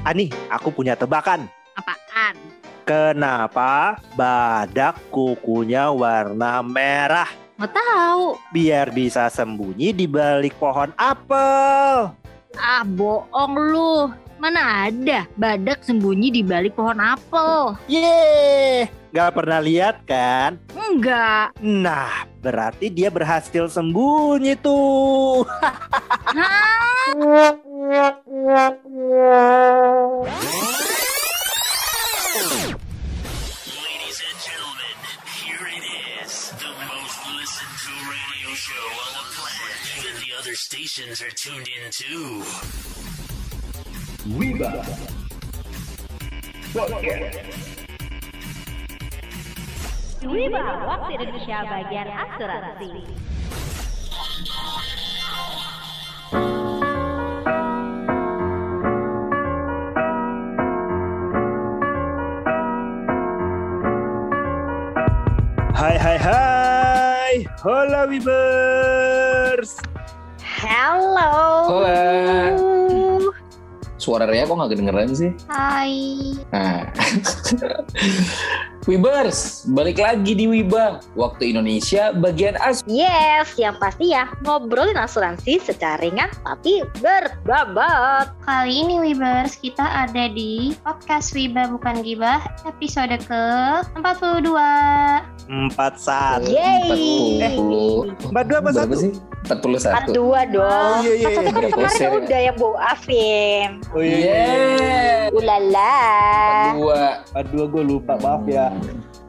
Ani, aku punya tebakan. Apaan? Kenapa badak kukunya warna merah? Nggak tahu. Biar bisa sembunyi di balik pohon apel. Ah, bohong lu. Mana ada badak sembunyi di balik pohon apel? Yeay, gak pernah lihat kan? Enggak. Nah, berarti dia berhasil sembunyi tuh. Hah? Stations are tuned in too. Wiba Podcast Wiba, waktu Indonesia bagian asuransi. Hai hai hai. Hola Wibers. Hello. Hola. Suara Rea kok nggak kedengeran sih? Hai. Nah. Wibers, balik lagi di Wiba. Waktu Indonesia bagian as. Yes, yang pasti ya ngobrolin asuransi secara ringan tapi berbobot. Kali ini Wibers kita ada di podcast Wiba Bukan Gibah episode ke 42 Empat satu. Yeay. 40. Empat dua apa satu? sih? 41. 42 dong. Oh, iya, iya, Satu kan iya. kemarin ya. udah yang Bu Afin. Oh iya. Yeah. Ulala. 42. Empat dua gue lupa maaf ya.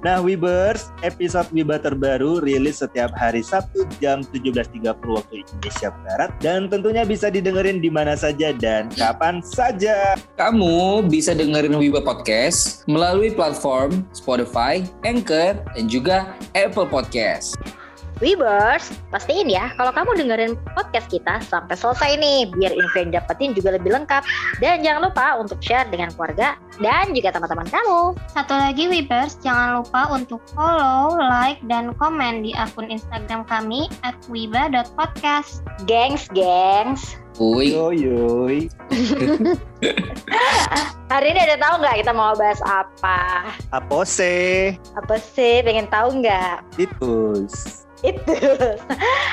Nah Wibers, episode Wiba terbaru rilis setiap hari Sabtu jam 17.30 waktu Indonesia Barat dan tentunya bisa didengerin di mana saja dan kapan saja. Kamu bisa dengerin Wiba Podcast melalui platform Spotify, Anchor, dan juga Apple Podcast. Webers, pastiin ya kalau kamu dengerin podcast kita sampai selesai nih biar info yang dapetin juga lebih lengkap. Dan jangan lupa untuk share dengan keluarga dan juga teman-teman kamu. Satu lagi Wibers jangan lupa untuk follow, like, dan komen di akun Instagram kami at wiba.podcast Gengs, gengs. Uy, Yoyoy. Hari ini ada tahu nggak kita mau bahas apa? Apa sih? Apa sih? Pengen tahu nggak? Itu. Itu.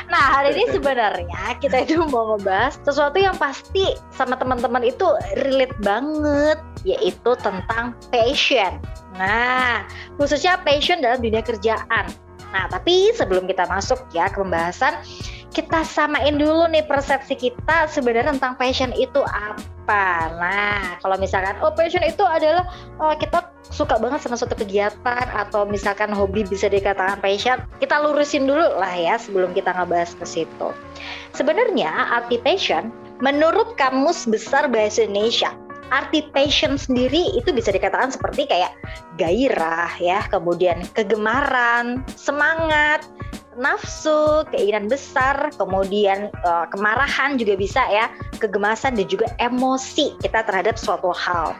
Nah, hari ini sebenarnya kita itu mau ngebahas sesuatu yang pasti sama teman-teman itu relate banget, yaitu tentang passion. Nah, khususnya passion dalam dunia kerjaan. Nah, tapi sebelum kita masuk ya ke pembahasan, kita samain dulu nih persepsi kita sebenarnya tentang passion itu apa. Nah, kalau misalkan oh passion itu adalah oh, kita suka banget sama suatu kegiatan atau misalkan hobi bisa dikatakan passion, kita lurusin dulu lah ya sebelum kita ngebahas ke situ. Sebenarnya arti passion menurut Kamus Besar Bahasa Indonesia arti passion sendiri itu bisa dikatakan seperti kayak gairah ya, kemudian kegemaran, semangat, nafsu, keinginan besar, kemudian eh, kemarahan juga bisa ya, kegemasan dan juga emosi kita terhadap suatu hal.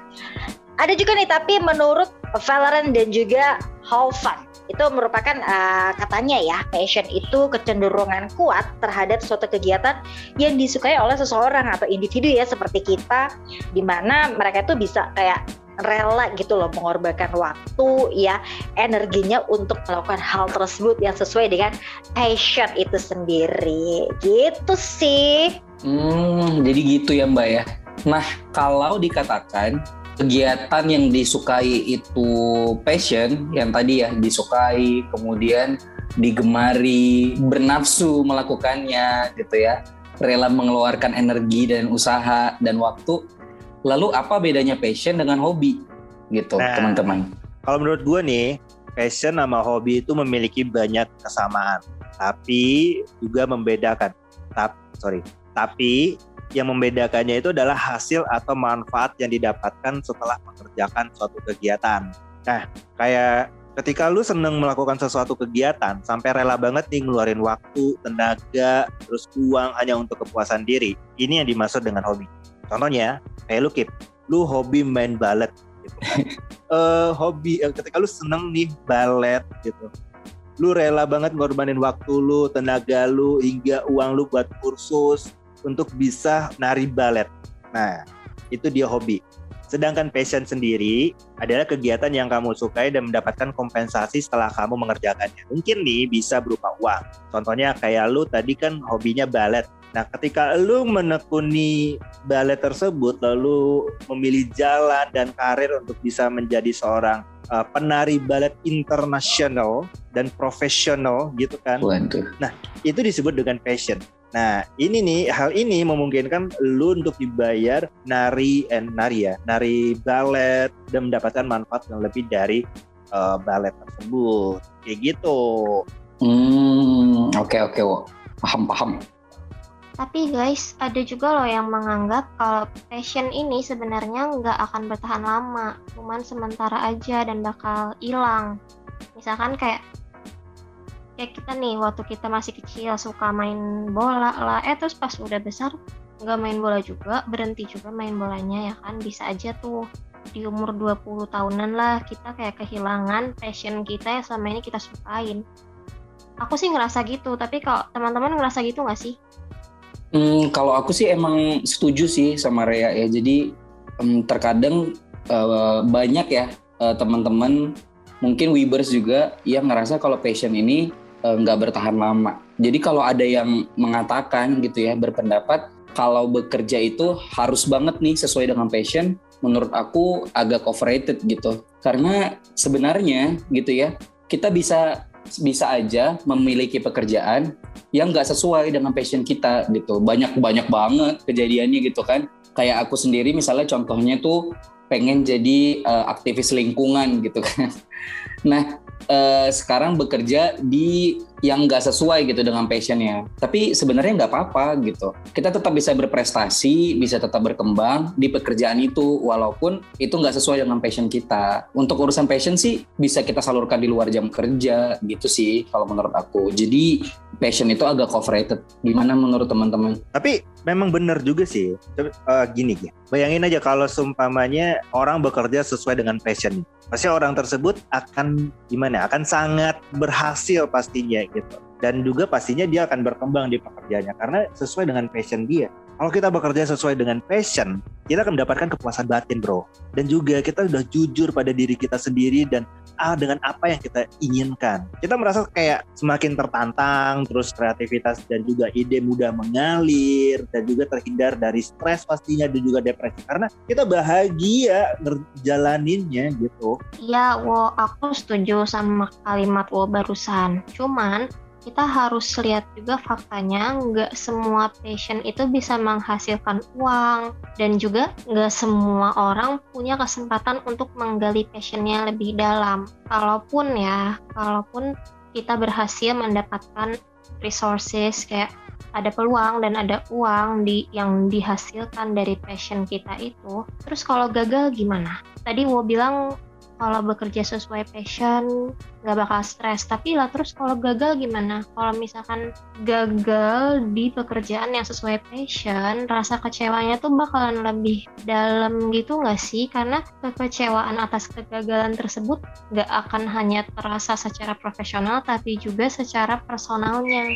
Ada juga nih tapi menurut Valerian dan juga Hoffman itu merupakan eh, katanya ya passion itu kecenderungan kuat terhadap suatu kegiatan yang disukai oleh seseorang atau individu ya seperti kita di mana mereka itu bisa kayak rela gitu loh mengorbankan waktu ya energinya untuk melakukan hal tersebut yang sesuai dengan passion itu sendiri gitu sih Hmm, jadi gitu ya Mbak ya. Nah, kalau dikatakan kegiatan yang disukai itu passion, yang tadi ya disukai, kemudian digemari, bernafsu melakukannya gitu ya, rela mengeluarkan energi dan usaha dan waktu. Lalu apa bedanya passion dengan hobi? Gitu, Nah. teman-teman. Kalau menurut gue nih, passion sama hobi itu memiliki banyak kesamaan, tapi juga membedakan. Tap, sorry, tapi yang membedakannya itu adalah hasil atau manfaat yang didapatkan setelah mengerjakan suatu kegiatan. Nah, kayak ketika lu seneng melakukan sesuatu kegiatan, sampai rela banget nih ngeluarin waktu, tenaga, terus uang hanya untuk kepuasan diri. Ini yang dimaksud dengan hobi. Contohnya, kayak lu Kip, lu hobi main balet gitu kan. eh hobi eh, ketika lu seneng nih balet gitu lu rela banget ngorbanin waktu lu tenaga lu hingga uang lu buat kursus untuk bisa nari balet nah itu dia hobi Sedangkan passion sendiri adalah kegiatan yang kamu sukai dan mendapatkan kompensasi setelah kamu mengerjakannya. Mungkin nih bisa berupa uang. Contohnya kayak lu tadi kan hobinya balet. Nah, ketika lu menekuni balet tersebut lalu memilih jalan dan karir untuk bisa menjadi seorang uh, penari balet internasional dan profesional gitu kan. Waduh. Itu disebut dengan passion. Nah, ini nih hal ini memungkinkan lu untuk dibayar nari and nari ya, nari balet dan mendapatkan manfaat yang lebih dari uh, balet tersebut. Kayak gitu. Hmm, oke oke, Wo. Paham paham. Tapi guys, ada juga loh yang menganggap kalau passion ini sebenarnya nggak akan bertahan lama, cuman sementara aja dan bakal hilang. Misalkan kayak kayak kita nih waktu kita masih kecil suka main bola lah, eh terus pas udah besar nggak main bola juga, berhenti juga main bolanya ya kan, bisa aja tuh di umur 20 tahunan lah kita kayak kehilangan passion kita yang selama ini kita sukain. Aku sih ngerasa gitu, tapi kalau teman-teman ngerasa gitu nggak sih? Hmm, kalau aku sih emang setuju sih sama Rea ya. Jadi em, terkadang eh, banyak ya eh, teman-teman mungkin Webers juga yang ngerasa kalau passion ini nggak bertahan lama. Jadi kalau ada yang mengatakan gitu ya berpendapat kalau bekerja itu harus banget nih sesuai dengan passion, menurut aku agak overrated gitu. Karena sebenarnya gitu ya kita bisa bisa aja memiliki pekerjaan yang nggak sesuai dengan passion kita gitu. Banyak banyak banget kejadiannya gitu kan. Kayak aku sendiri misalnya contohnya tuh pengen jadi eh, aktivis lingkungan gitu kan. Nah eh, sekarang bekerja di yang nggak sesuai gitu dengan passionnya. Tapi sebenarnya nggak apa-apa gitu. Kita tetap bisa berprestasi, bisa tetap berkembang di pekerjaan itu walaupun itu nggak sesuai dengan passion kita. Untuk urusan passion sih bisa kita salurkan di luar jam kerja gitu sih kalau menurut aku. Jadi passion itu agak overrated. Gimana menurut teman-teman? Tapi memang benar juga sih. Tapi, eh, gini, gini, bayangin aja kalau seumpamanya orang bekerja sesuai dengan passion. Pasti orang tersebut akan gimana? Akan sangat berhasil pastinya gitu. Dan juga pastinya dia akan berkembang di pekerjaannya karena sesuai dengan passion dia. Kalau kita bekerja sesuai dengan passion, kita akan mendapatkan kepuasan batin, bro. Dan juga kita udah jujur pada diri kita sendiri dan ah dengan apa yang kita inginkan. Kita merasa kayak semakin tertantang, terus kreativitas dan juga ide mudah mengalir dan juga terhindar dari stres pastinya dan juga depresi karena kita bahagia ngejalaninnya gitu. Iya, wo, aku setuju sama kalimat wo barusan. Cuman kita harus lihat juga faktanya nggak semua passion itu bisa menghasilkan uang dan juga nggak semua orang punya kesempatan untuk menggali passionnya lebih dalam. Kalaupun ya, kalaupun kita berhasil mendapatkan resources kayak ada peluang dan ada uang di yang dihasilkan dari passion kita itu. Terus kalau gagal gimana? Tadi wo bilang kalau bekerja sesuai passion nggak bakal stres. Tapi lah terus kalau gagal gimana? Kalau misalkan gagal di pekerjaan yang sesuai passion rasa kecewanya tuh bakalan lebih dalam gitu nggak sih? Karena kekecewaan atas kegagalan tersebut nggak akan hanya terasa secara profesional tapi juga secara personalnya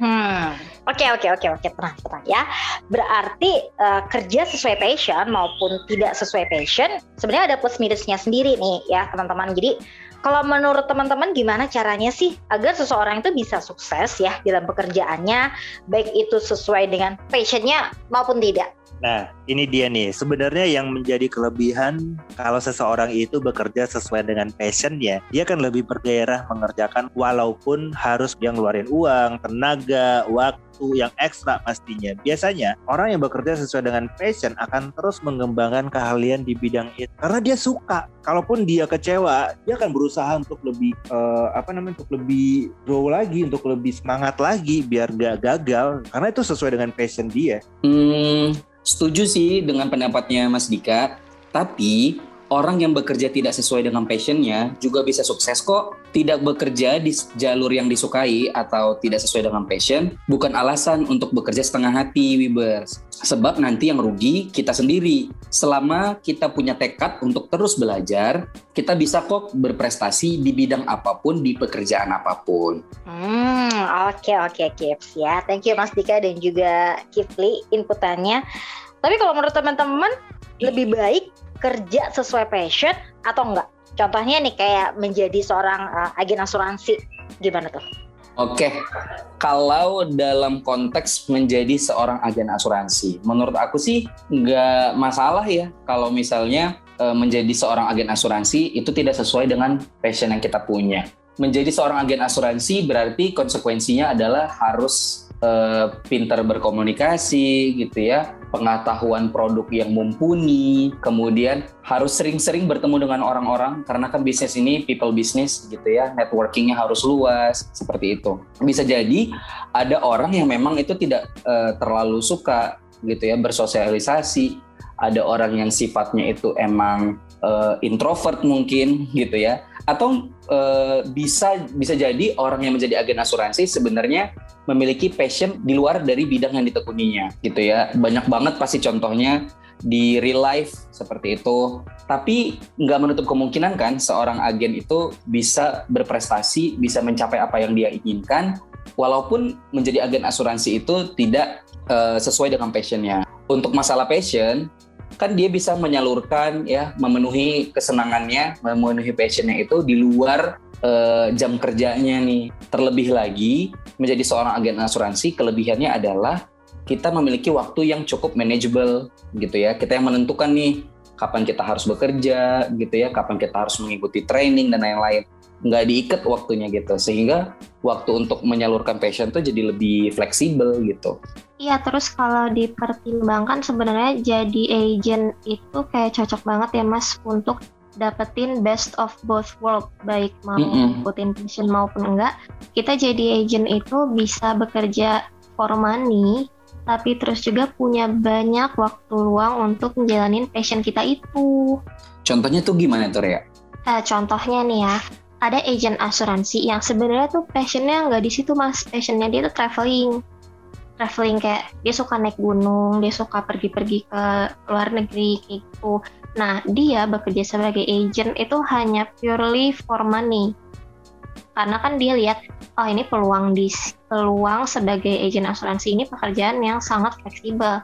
Hmm, oke oke oke oke tenang tenang ya. Berarti eh, kerja sesuai passion maupun tidak sesuai passion sebenarnya ada plus minusnya sendiri nih ya teman-teman. Jadi kalau menurut teman-teman gimana caranya sih agar seseorang itu bisa sukses ya dalam pekerjaannya baik itu sesuai dengan passionnya maupun tidak? Nah, ini dia nih. Sebenarnya yang menjadi kelebihan kalau seseorang itu bekerja sesuai dengan passionnya, dia akan lebih bergairah mengerjakan walaupun harus dia ngeluarin uang, tenaga, waktu yang ekstra pastinya. Biasanya orang yang bekerja sesuai dengan passion akan terus mengembangkan keahlian di bidang itu karena dia suka. Kalaupun dia kecewa, dia akan berusaha untuk lebih eh, apa namanya untuk lebih grow lagi, untuk lebih semangat lagi biar gak gagal karena itu sesuai dengan passion dia. Hmm, setuju sih dengan pendapatnya Mas Dika. Tapi orang yang bekerja tidak sesuai dengan passionnya juga bisa sukses kok. Tidak bekerja di jalur yang disukai atau tidak sesuai dengan passion bukan alasan untuk bekerja setengah hati, Wibers. Sebab nanti yang rugi kita sendiri. Selama kita punya tekad untuk terus belajar, kita bisa kok berprestasi di bidang apa pun, di pekerjaan apa pun. Hmm, oke oke Kips ya. Thank you Mas Dika dan juga Kifli inputannya. Tapi kalau menurut teman-teman lebih baik kerja sesuai passion atau enggak? Contohnya nih kayak menjadi seorang uh, agen asuransi gimana tuh? Oke, kalau dalam konteks menjadi seorang agen asuransi, menurut aku sih nggak masalah ya kalau misalnya eh, menjadi seorang agen asuransi itu tidak sesuai dengan passion yang kita punya. Menjadi seorang agen asuransi berarti konsekuensinya adalah harus eh, pintar berkomunikasi gitu ya, pengetahuan produk yang mumpuni, kemudian harus sering-sering bertemu dengan orang-orang karena kan bisnis ini people business gitu ya, networkingnya harus luas seperti itu. Bisa jadi ada orang yang memang itu tidak eh, terlalu suka gitu ya bersosialisasi, ada orang yang sifatnya itu emang eh, introvert mungkin gitu ya, atau eh, bisa bisa jadi orang yang menjadi agen asuransi sebenarnya memiliki passion di luar dari bidang yang ditekuninya gitu ya. Banyak banget pasti contohnya di real life seperti itu. Tapi nggak menutup kemungkinan kan seorang agen itu bisa berprestasi bisa mencapai apa yang dia inginkan walaupun menjadi agen asuransi itu tidak eh, sesuai dengan passionnya. Untuk masalah passion kan dia bisa menyalurkan ya memenuhi kesenangannya memenuhi passionnya itu di luar eh, jam kerjanya nih. Terlebih lagi menjadi seorang agen asuransi kelebihannya adalah kita memiliki waktu yang cukup manageable gitu ya. Kita yang menentukan nih kapan kita harus bekerja gitu ya kapan kita harus mengikuti training dan lain-lain nggak diikat waktunya gitu sehingga waktu untuk menyalurkan passion tuh jadi lebih fleksibel gitu Iya, terus kalau dipertimbangkan sebenarnya jadi agent itu kayak cocok banget ya Mas untuk dapetin best of both world baik mau Mm-mm. ngikutin passion maupun enggak. Kita jadi agent itu bisa bekerja for money tapi terus juga punya banyak waktu luang untuk menjalanin passion kita itu. contohnya tuh gimana tuh Rea? Eh, contohnya nih ya, ada agent asuransi yang sebenarnya tuh passionnya nggak di situ mas, passionnya dia tuh traveling, traveling kayak dia suka naik gunung, dia suka pergi-pergi ke luar negeri kayak gitu. Nah dia bekerja sebagai agent itu hanya purely for money, karena kan dia lihat, oh ini peluang di peluang sebagai agent asuransi ini pekerjaan yang sangat fleksibel.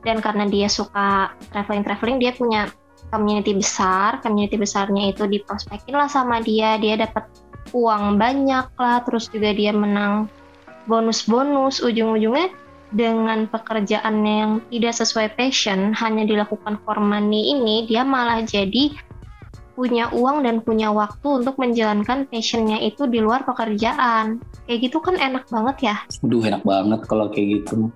Dan karena dia suka traveling-traveling, dia punya community besar, community besarnya itu diprospekin lah sama dia, dia dapat uang banyak lah, terus juga dia menang bonus-bonus, ujung-ujungnya dengan pekerjaannya yang tidak sesuai passion, hanya dilakukan for money ini, dia malah jadi punya uang dan punya waktu untuk menjalankan passionnya itu di luar pekerjaan. Kayak gitu kan enak banget ya. Aduh enak banget kalau kayak gitu.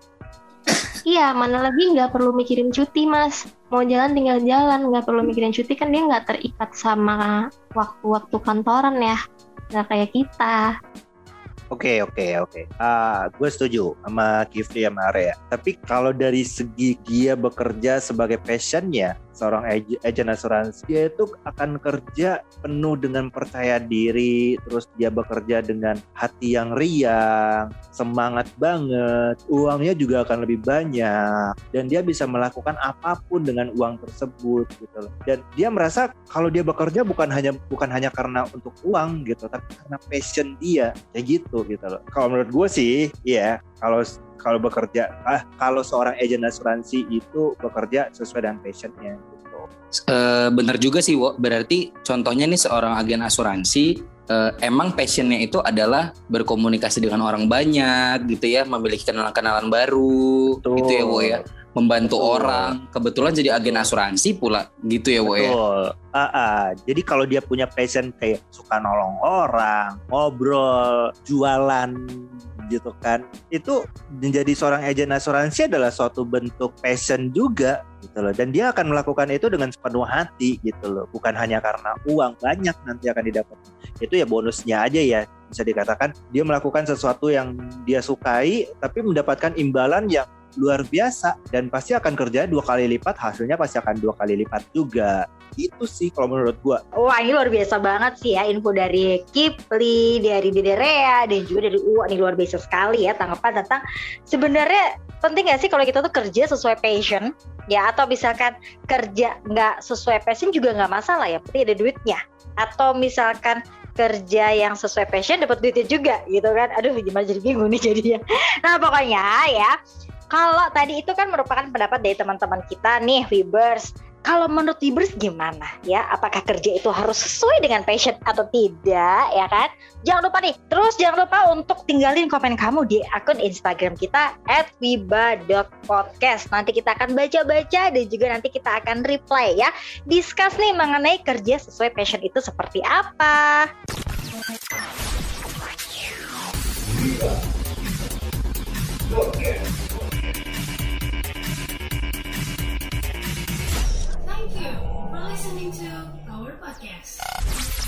Iya, mana lagi nggak perlu mikirin cuti, Mas. Mau jalan tinggal jalan, nggak perlu mikirin cuti kan dia nggak terikat sama waktu-waktu kantoran ya. Nggak kayak kita. Oke oke oke. Ah, gue setuju sama Kifli sama Area. Tapi kalau dari segi dia bekerja sebagai passionnya seorang ag- agen asuransi, dia itu akan kerja penuh dengan percaya diri, terus dia bekerja dengan hati yang riang, semangat banget, uangnya juga akan lebih banyak, dan dia bisa melakukan apa pun dengan uang tersebut gitu loh. Dan dia merasa kalau dia bekerja bukan hanya bukan hanya karena untuk uang gitu, tapi karena passion dia kayak gitu gitu loh. Kalau menurut gue sih, ya kalau kalau bekerja, ah kalau seorang agen asuransi itu bekerja sesuai dengan passionnya gitu. Eh, bener juga sih, Wo. Berarti contohnya nih seorang agen asuransi eh, emang passionnya itu adalah berkomunikasi dengan orang banyak gitu ya, memiliki kenalan-kenalan baru gitu ya, Wo ya. Membantu Betul. orang. Kebetulan jadi agen asuransi pula gitu ya, Wo ya. Ah, ah. Jadi kalau dia punya passion kayak suka nolong orang, ngobrol, jualan gitu kan, itu menjadi seorang agen asuransi adalah suatu bentuk passion juga gitu loh. Dan dia akan melakukan itu dengan sepenuh hati gitu loh. Bukan hanya karena uang banyak nanti akan didapat. Itu ya bonusnya aja ya bisa dikatakan dia melakukan sesuatu yang dia sukai tapi mendapatkan imbalan yang luar biasa. Dan pasti akan kerja dua kali lipat hasilnya pasti akan dua kali lipat juga. Itu sih kalau menurut gua. Wah ini luar biasa banget sih ya info dari Kipli, dari Dede Rea, dan juga dari Uwa. Nih luar biasa sekali ya tanggapan tentang sebenarnya penting gak sih kalau kita tuh kerja sesuai passion? Ya atau misalkan kerja nggak sesuai passion juga nggak masalah ya penting ada duitnya. Atau misalkan kerja yang sesuai passion dapat duitnya juga gitu kan? Aduh gimana jadi bingung nih jadinya. Nah pokoknya ya kalau tadi itu kan merupakan pendapat dari teman-teman kita nih, Webers. Kalau menurut Webers gimana ya? Apakah kerja itu harus sesuai dengan passion atau tidak ya kan? Jangan lupa nih, terus jangan lupa untuk tinggalin komen kamu di akun Instagram kita @wiba.podcast. Nanti kita akan baca-baca dan juga nanti kita akan reply ya. Discuss nih mengenai kerja sesuai passion itu seperti apa. You listening to our podcast.